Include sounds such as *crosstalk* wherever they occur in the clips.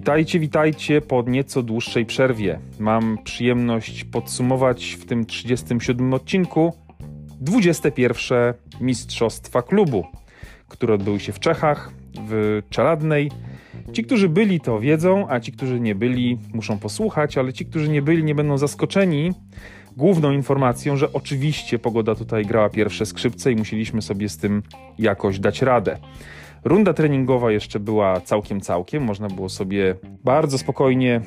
Witajcie, witajcie po nieco dłuższej przerwie. Mam przyjemność podsumować w tym 37 odcinku 21 Mistrzostwa Klubu, które odbyły się w Czechach, w Czeladnej. Ci, którzy byli, to wiedzą, a ci, którzy nie byli, muszą posłuchać, ale ci, którzy nie byli, nie będą zaskoczeni główną informacją, że oczywiście pogoda tutaj grała pierwsze skrzypce i musieliśmy sobie z tym jakoś dać radę. Runda treningowa jeszcze była całkiem, całkiem. Można było sobie bardzo spokojnie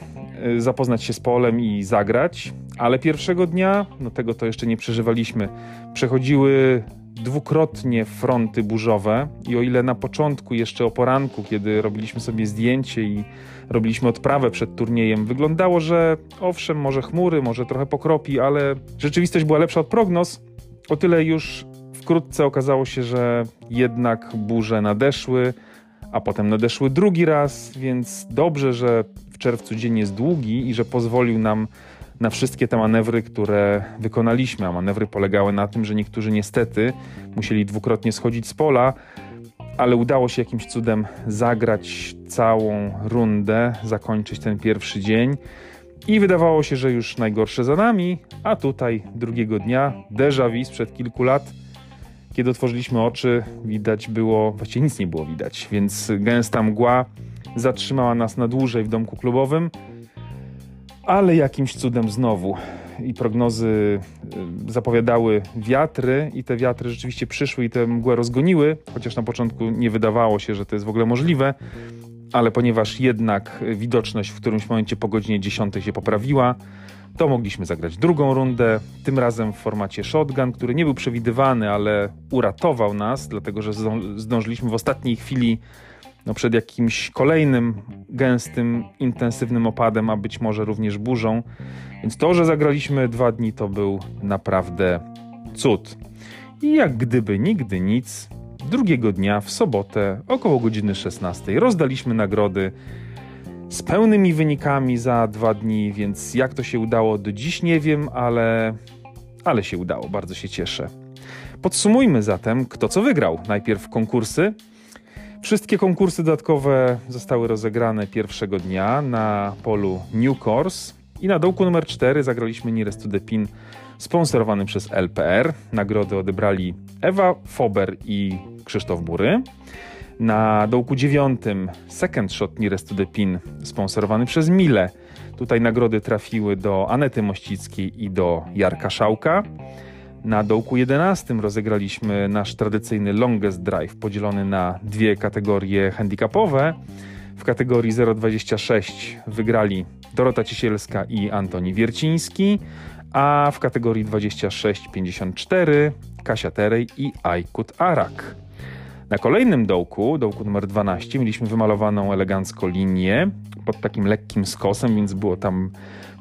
y, zapoznać się z polem i zagrać, ale pierwszego dnia, no tego to jeszcze nie przeżywaliśmy, przechodziły dwukrotnie fronty burzowe. I o ile na początku, jeszcze o poranku, kiedy robiliśmy sobie zdjęcie i robiliśmy odprawę przed turniejem, wyglądało, że owszem, może chmury, może trochę pokropi, ale rzeczywistość była lepsza od prognoz, o tyle już wkrótce okazało się, że jednak burze nadeszły, a potem nadeszły drugi raz, więc dobrze, że w czerwcu dzień jest długi i że pozwolił nam na wszystkie te manewry, które wykonaliśmy. A manewry polegały na tym, że niektórzy niestety musieli dwukrotnie schodzić z pola, ale udało się jakimś cudem zagrać całą rundę, zakończyć ten pierwszy dzień. I wydawało się, że już najgorsze za nami, a tutaj drugiego dnia déjà vu sprzed kilku lat kiedy otworzyliśmy oczy, widać było, właściwie nic nie było widać, więc gęsta mgła zatrzymała nas na dłużej w domku klubowym, ale jakimś cudem znowu. I prognozy y, zapowiadały wiatry i te wiatry rzeczywiście przyszły i tę mgłę rozgoniły, chociaż na początku nie wydawało się, że to jest w ogóle możliwe, ale ponieważ jednak widoczność w którymś momencie po godzinie 10 się poprawiła, to mogliśmy zagrać drugą rundę, tym razem w formacie shotgun, który nie był przewidywany, ale uratował nas, dlatego że zdążyliśmy w ostatniej chwili no, przed jakimś kolejnym gęstym, intensywnym opadem, a być może również burzą. Więc to, że zagraliśmy dwa dni, to był naprawdę cud. I jak gdyby nigdy nic, drugiego dnia w sobotę około godziny 16 rozdaliśmy nagrody z pełnymi wynikami za dwa dni, więc jak to się udało do dziś nie wiem, ale, ale się udało, bardzo się cieszę. Podsumujmy zatem, kto co wygrał. Najpierw konkursy. Wszystkie konkursy dodatkowe zostały rozegrane pierwszego dnia na polu New Course i na dołku numer 4 zagraliśmy Nearest to the Pin sponsorowany przez LPR. Nagrody odebrali Ewa Fober i Krzysztof Bury. Na dołku dziewiątym Second Shot Nearest to the Pin sponsorowany przez Mile. Tutaj nagrody trafiły do Anety Mościckiej i do Jarka Szałka. Na dołku 11 rozegraliśmy nasz tradycyjny longest drive podzielony na dwie kategorie handicapowe. W kategorii 0,26 wygrali Dorota Ciesielska i Antoni Wierciński, a w kategorii 26,54 Kasia Terej i Aykut Arak. Na kolejnym dołku, dołku numer 12, mieliśmy wymalowaną elegancko linię pod takim lekkim skosem, więc było tam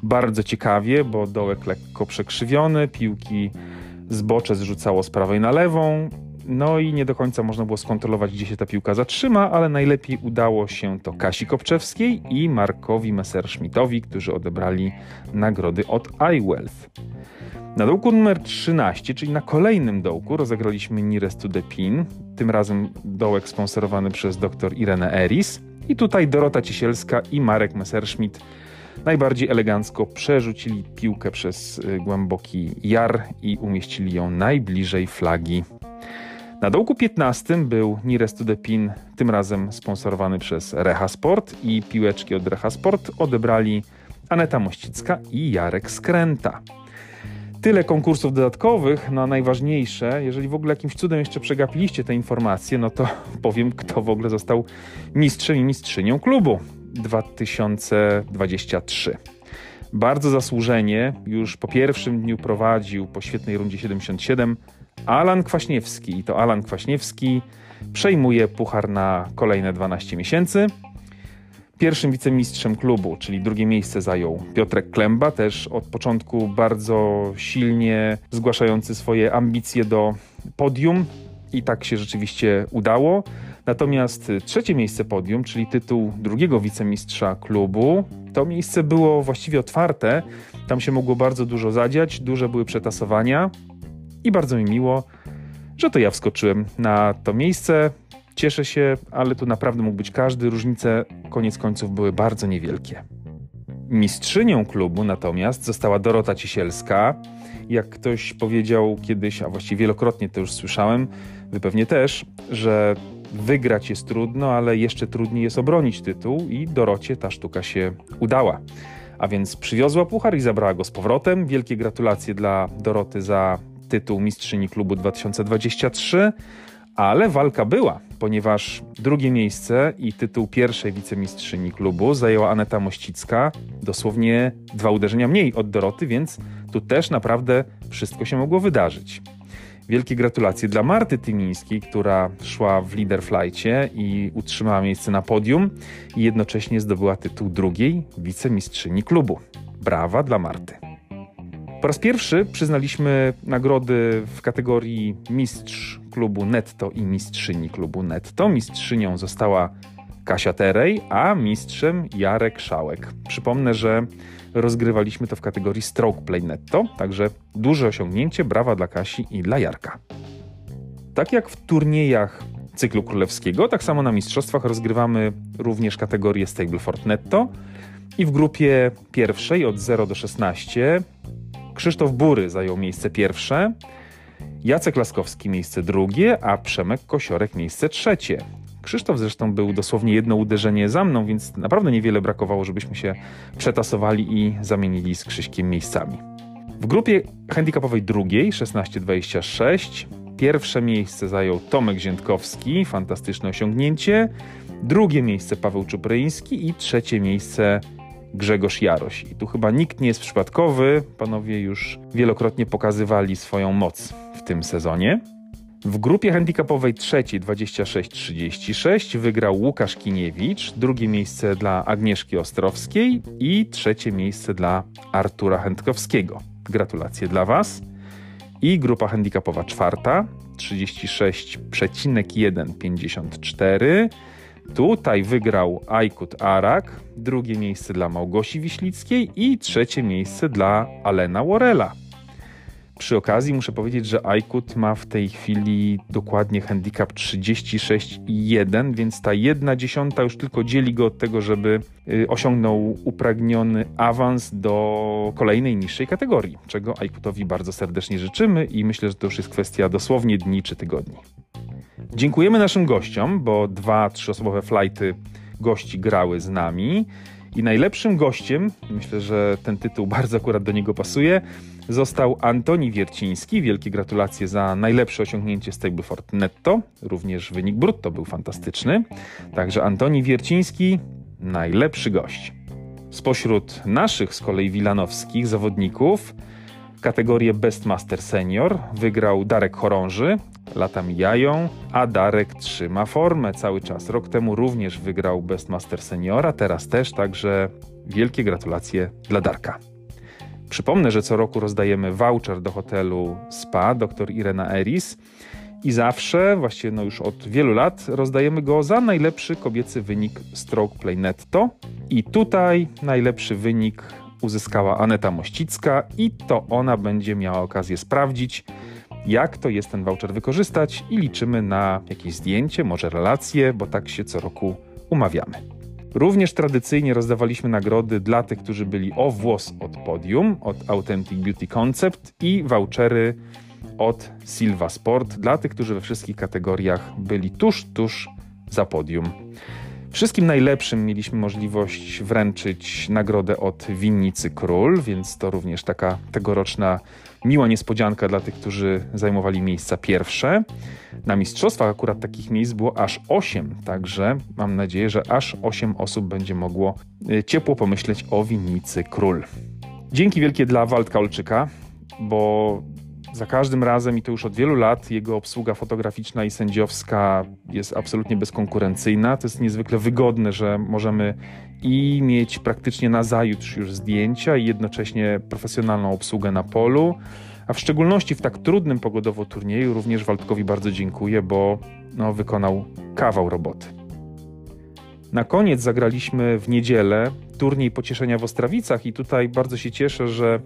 bardzo ciekawie, bo dołek lekko przekrzywiony, piłki zbocze zrzucało z prawej na lewą, no i nie do końca można było skontrolować, gdzie się ta piłka zatrzyma, ale najlepiej udało się to Kasi Kopczewskiej i Markowi Messerschmittowi, którzy odebrali nagrody od iWealth. Na dołku numer 13, czyli na kolejnym dołku, rozegraliśmy Nearest to the Pin, tym razem dołek sponsorowany przez dr Irenę Eris. I tutaj Dorota Ciesielska i Marek Messerschmitt najbardziej elegancko przerzucili piłkę przez y, głęboki jar i umieścili ją najbliżej flagi. Na dołku 15 był Nearest to the Pin, tym razem sponsorowany przez Reha Sport i piłeczki od Reha Sport odebrali Aneta Mościcka i Jarek Skręta. Tyle konkursów dodatkowych, no a najważniejsze, jeżeli w ogóle jakimś cudem jeszcze przegapiliście te informacje, no to *laughs* powiem, kto w ogóle został mistrzem i mistrzynią klubu. 2023. Bardzo zasłużenie już po pierwszym dniu prowadził po świetnej rundzie 77 Alan Kwaśniewski. I to Alan Kwaśniewski przejmuje puchar na kolejne 12 miesięcy. Pierwszym wicemistrzem klubu, czyli drugie miejsce zajął Piotrek Klemba, też od początku bardzo silnie zgłaszający swoje ambicje do podium i tak się rzeczywiście udało. Natomiast trzecie miejsce podium, czyli tytuł drugiego wicemistrza klubu, to miejsce było właściwie otwarte. Tam się mogło bardzo dużo zadziać, duże były przetasowania i bardzo mi miło, że to ja wskoczyłem na to miejsce. Cieszę się, ale tu naprawdę mógł być każdy. Różnice koniec końców były bardzo niewielkie. Mistrzynią klubu natomiast została Dorota Cisielska. Jak ktoś powiedział kiedyś, a właściwie wielokrotnie to już słyszałem, wy pewnie też, że wygrać jest trudno, ale jeszcze trudniej jest obronić tytuł i Dorocie ta sztuka się udała. A więc przywiozła puchar i zabrała go z powrotem. Wielkie gratulacje dla Doroty za tytuł mistrzyni klubu 2023. Ale walka była, ponieważ drugie miejsce i tytuł pierwszej wicemistrzyni klubu zajęła Aneta Mościcka, dosłownie dwa uderzenia mniej od Doroty, więc tu też naprawdę wszystko się mogło wydarzyć. Wielkie gratulacje dla Marty Tymińskiej, która szła w Leaderflycie i utrzymała miejsce na podium i jednocześnie zdobyła tytuł drugiej wicemistrzyni klubu. Brawa dla Marty. Po raz pierwszy przyznaliśmy nagrody w kategorii mistrz klubu netto i mistrzyni klubu netto. Mistrzynią została Kasia Terej, a mistrzem Jarek Szałek. Przypomnę, że rozgrywaliśmy to w kategorii stroke play netto, także duże osiągnięcie, brawa dla Kasi i dla Jarka. Tak jak w turniejach cyklu królewskiego, tak samo na mistrzostwach rozgrywamy również kategorię Stableford Netto i w grupie pierwszej od 0 do 16 Krzysztof Bury zajął miejsce pierwsze, Jacek Laskowski miejsce drugie, a Przemek Kosiorek miejsce trzecie. Krzysztof zresztą był dosłownie jedno uderzenie za mną, więc naprawdę niewiele brakowało, żebyśmy się przetasowali i zamienili z Krzyśkiem miejscami. W grupie handicapowej drugiej 16-26 pierwsze miejsce zajął Tomek Ziętkowski, fantastyczne osiągnięcie, drugie miejsce Paweł Czupryński i trzecie miejsce Grzegorz Jaroś. I tu chyba nikt nie jest przypadkowy, panowie już wielokrotnie pokazywali swoją moc w tym sezonie. W grupie handicapowej trzeciej 26-36 wygrał Łukasz Kiniewicz, drugie miejsce dla Agnieszki Ostrowskiej i trzecie miejsce dla Artura Chętkowskiego. Gratulacje dla Was. I grupa handicapowa czwarta 36,154 Tutaj wygrał Ajkut Arak, drugie miejsce dla Małgosi Wiślickiej i trzecie miejsce dla Alena Worela. Przy okazji muszę powiedzieć, że Ajkut ma w tej chwili dokładnie handicap 36,1, więc ta jedna dziesiąta już tylko dzieli go od tego, żeby y, osiągnął upragniony awans do kolejnej niższej kategorii, czego Ajkutowi bardzo serdecznie życzymy i myślę, że to już jest kwestia dosłownie dni czy tygodni. Dziękujemy naszym gościom, bo dwa trzyosobowe flighty gości grały z nami. I najlepszym gościem, myślę, że ten tytuł bardzo akurat do niego pasuje, został Antoni Wierciński. Wielkie gratulacje za najlepsze osiągnięcie Stableford netto. Również wynik brutto był fantastyczny. Także Antoni Wierciński, najlepszy gość. Spośród naszych z kolei wilanowskich zawodników kategorię Best Master Senior wygrał Darek Chorąży, Lata mijają, a Darek trzyma formę cały czas. Rok temu również wygrał Best Master Seniora, teraz też, także wielkie gratulacje dla Darka. Przypomnę, że co roku rozdajemy voucher do hotelu Spa dr Irena Eris i zawsze, właściwie no już od wielu lat, rozdajemy go za najlepszy kobiecy wynik Stroke Play Netto. I tutaj najlepszy wynik uzyskała Aneta Mościcka i to ona będzie miała okazję sprawdzić, jak to jest ten voucher wykorzystać i liczymy na jakieś zdjęcie, może relacje, bo tak się co roku umawiamy. Również tradycyjnie rozdawaliśmy nagrody dla tych, którzy byli o włos od podium, od Authentic Beauty Concept i vouchery od Silva Sport dla tych, którzy we wszystkich kategoriach byli tuż, tuż za podium. Wszystkim najlepszym mieliśmy możliwość wręczyć nagrodę od Winnicy Król, więc to również taka tegoroczna miła niespodzianka dla tych, którzy zajmowali miejsca pierwsze. Na mistrzostwach akurat takich miejsc było aż 8, także mam nadzieję, że aż 8 osób będzie mogło y, ciepło pomyśleć o winnicy Król. Dzięki wielkie dla Waldka Olczyka, bo za każdym razem i to już od wielu lat jego obsługa fotograficzna i sędziowska jest absolutnie bezkonkurencyjna. To jest niezwykle wygodne, że możemy i mieć praktycznie na zajutrz już zdjęcia i jednocześnie profesjonalną obsługę na polu. A w szczególności w tak trudnym pogodowo turnieju również Waldkowi bardzo dziękuję, bo no, wykonał kawał roboty. Na koniec zagraliśmy w niedzielę turniej pocieszenia w Ostrawicach i tutaj bardzo się cieszę, że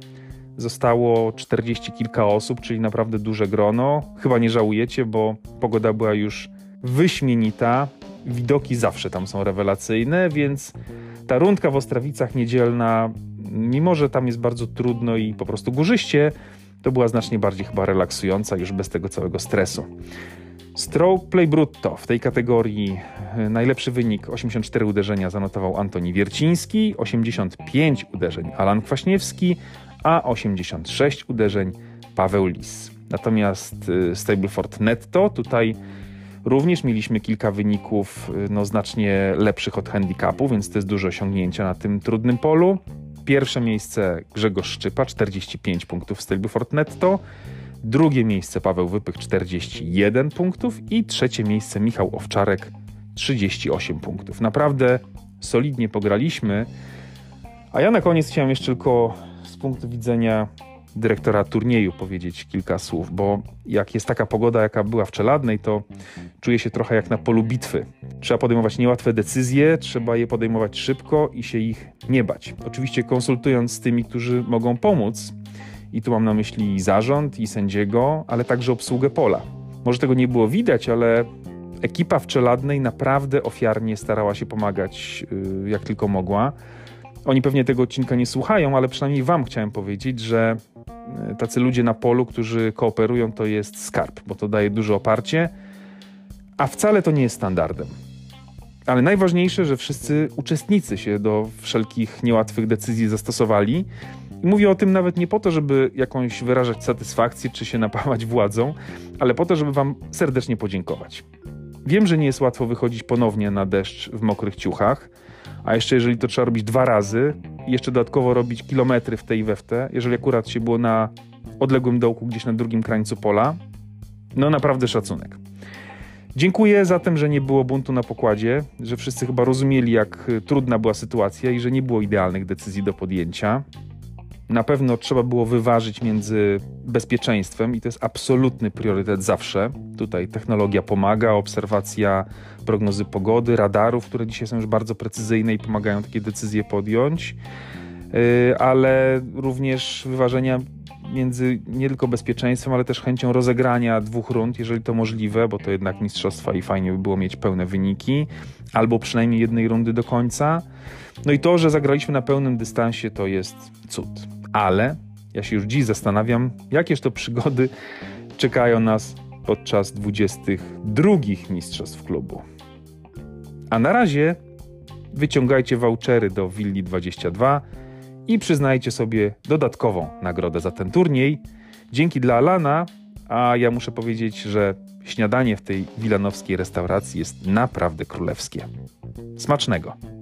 Zostało 40 kilka osób, czyli naprawdę duże grono. Chyba nie żałujecie, bo pogoda była już wyśmienita widoki zawsze tam są rewelacyjne, więc ta rundka w Ostrawicach niedzielna, mimo że tam jest bardzo trudno i po prostu górzyście, to była znacznie bardziej chyba relaksująca już bez tego całego stresu. Stroke Play Brutto w tej kategorii e, najlepszy wynik 84 uderzenia zanotował Antoni Wierciński, 85 uderzeń Alan Kwaśniewski, a 86 uderzeń Paweł Lis. Natomiast e, Stableford Netto tutaj również mieliśmy kilka wyników e, no, znacznie lepszych od handicapu, więc to jest duże osiągnięcia na tym trudnym polu. Pierwsze miejsce Grzegorz Szczypa, 45 punktów Stableford Netto. Drugie miejsce Paweł Wypych 41 punktów i trzecie miejsce Michał Owczarek 38 punktów. Naprawdę solidnie pograliśmy. A ja na koniec chciałem jeszcze tylko z punktu widzenia dyrektora turnieju powiedzieć kilka słów, bo jak jest taka pogoda, jaka była w Czeladnej, to czuję się trochę jak na polu bitwy. Trzeba podejmować niełatwe decyzje, trzeba je podejmować szybko i się ich nie bać. Oczywiście konsultując z tymi, którzy mogą pomóc, i tu mam na myśli zarząd, i sędziego, ale także obsługę pola. Może tego nie było widać, ale ekipa w Czeladnej naprawdę ofiarnie starała się pomagać y, jak tylko mogła. Oni pewnie tego odcinka nie słuchają, ale przynajmniej Wam chciałem powiedzieć, że y, tacy ludzie na polu, którzy kooperują, to jest skarb, bo to daje duże oparcie, a wcale to nie jest standardem. Ale najważniejsze, że wszyscy uczestnicy się do wszelkich niełatwych decyzji zastosowali i mówię o tym nawet nie po to, żeby jakąś wyrażać satysfakcję czy się napawać władzą, ale po to, żeby Wam serdecznie podziękować. Wiem, że nie jest łatwo wychodzić ponownie na deszcz w mokrych ciuchach, a jeszcze jeżeli to trzeba robić dwa razy i jeszcze dodatkowo robić kilometry w tej i we w te, jeżeli akurat się było na odległym dołku gdzieś na drugim krańcu pola, no naprawdę szacunek. Dziękuję za tym, że nie było buntu na pokładzie, że wszyscy chyba rozumieli, jak trudna była sytuacja i że nie było idealnych decyzji do podjęcia. Na pewno trzeba było wyważyć między bezpieczeństwem i to jest absolutny priorytet zawsze. Tutaj technologia pomaga, obserwacja prognozy pogody, radarów, które dzisiaj są już bardzo precyzyjne i pomagają takie decyzje podjąć, y, ale również wyważenia między nie tylko bezpieczeństwem, ale też chęcią rozegrania dwóch rund, jeżeli to możliwe, bo to jednak mistrzostwa i fajnie by było mieć pełne wyniki, albo przynajmniej jednej rundy do końca. No i to, że zagraliśmy na pełnym dystansie, to jest cud ale ja się już dziś zastanawiam, jakież to przygody czekają nas podczas 22 mistrzostw klubu. A na razie wyciągajcie vouchery do Willi 22 i przyznajcie sobie dodatkową nagrodę za ten turniej. Dzięki dla Alana, a ja muszę powiedzieć, że śniadanie w tej wilanowskiej restauracji jest naprawdę królewskie. Smacznego!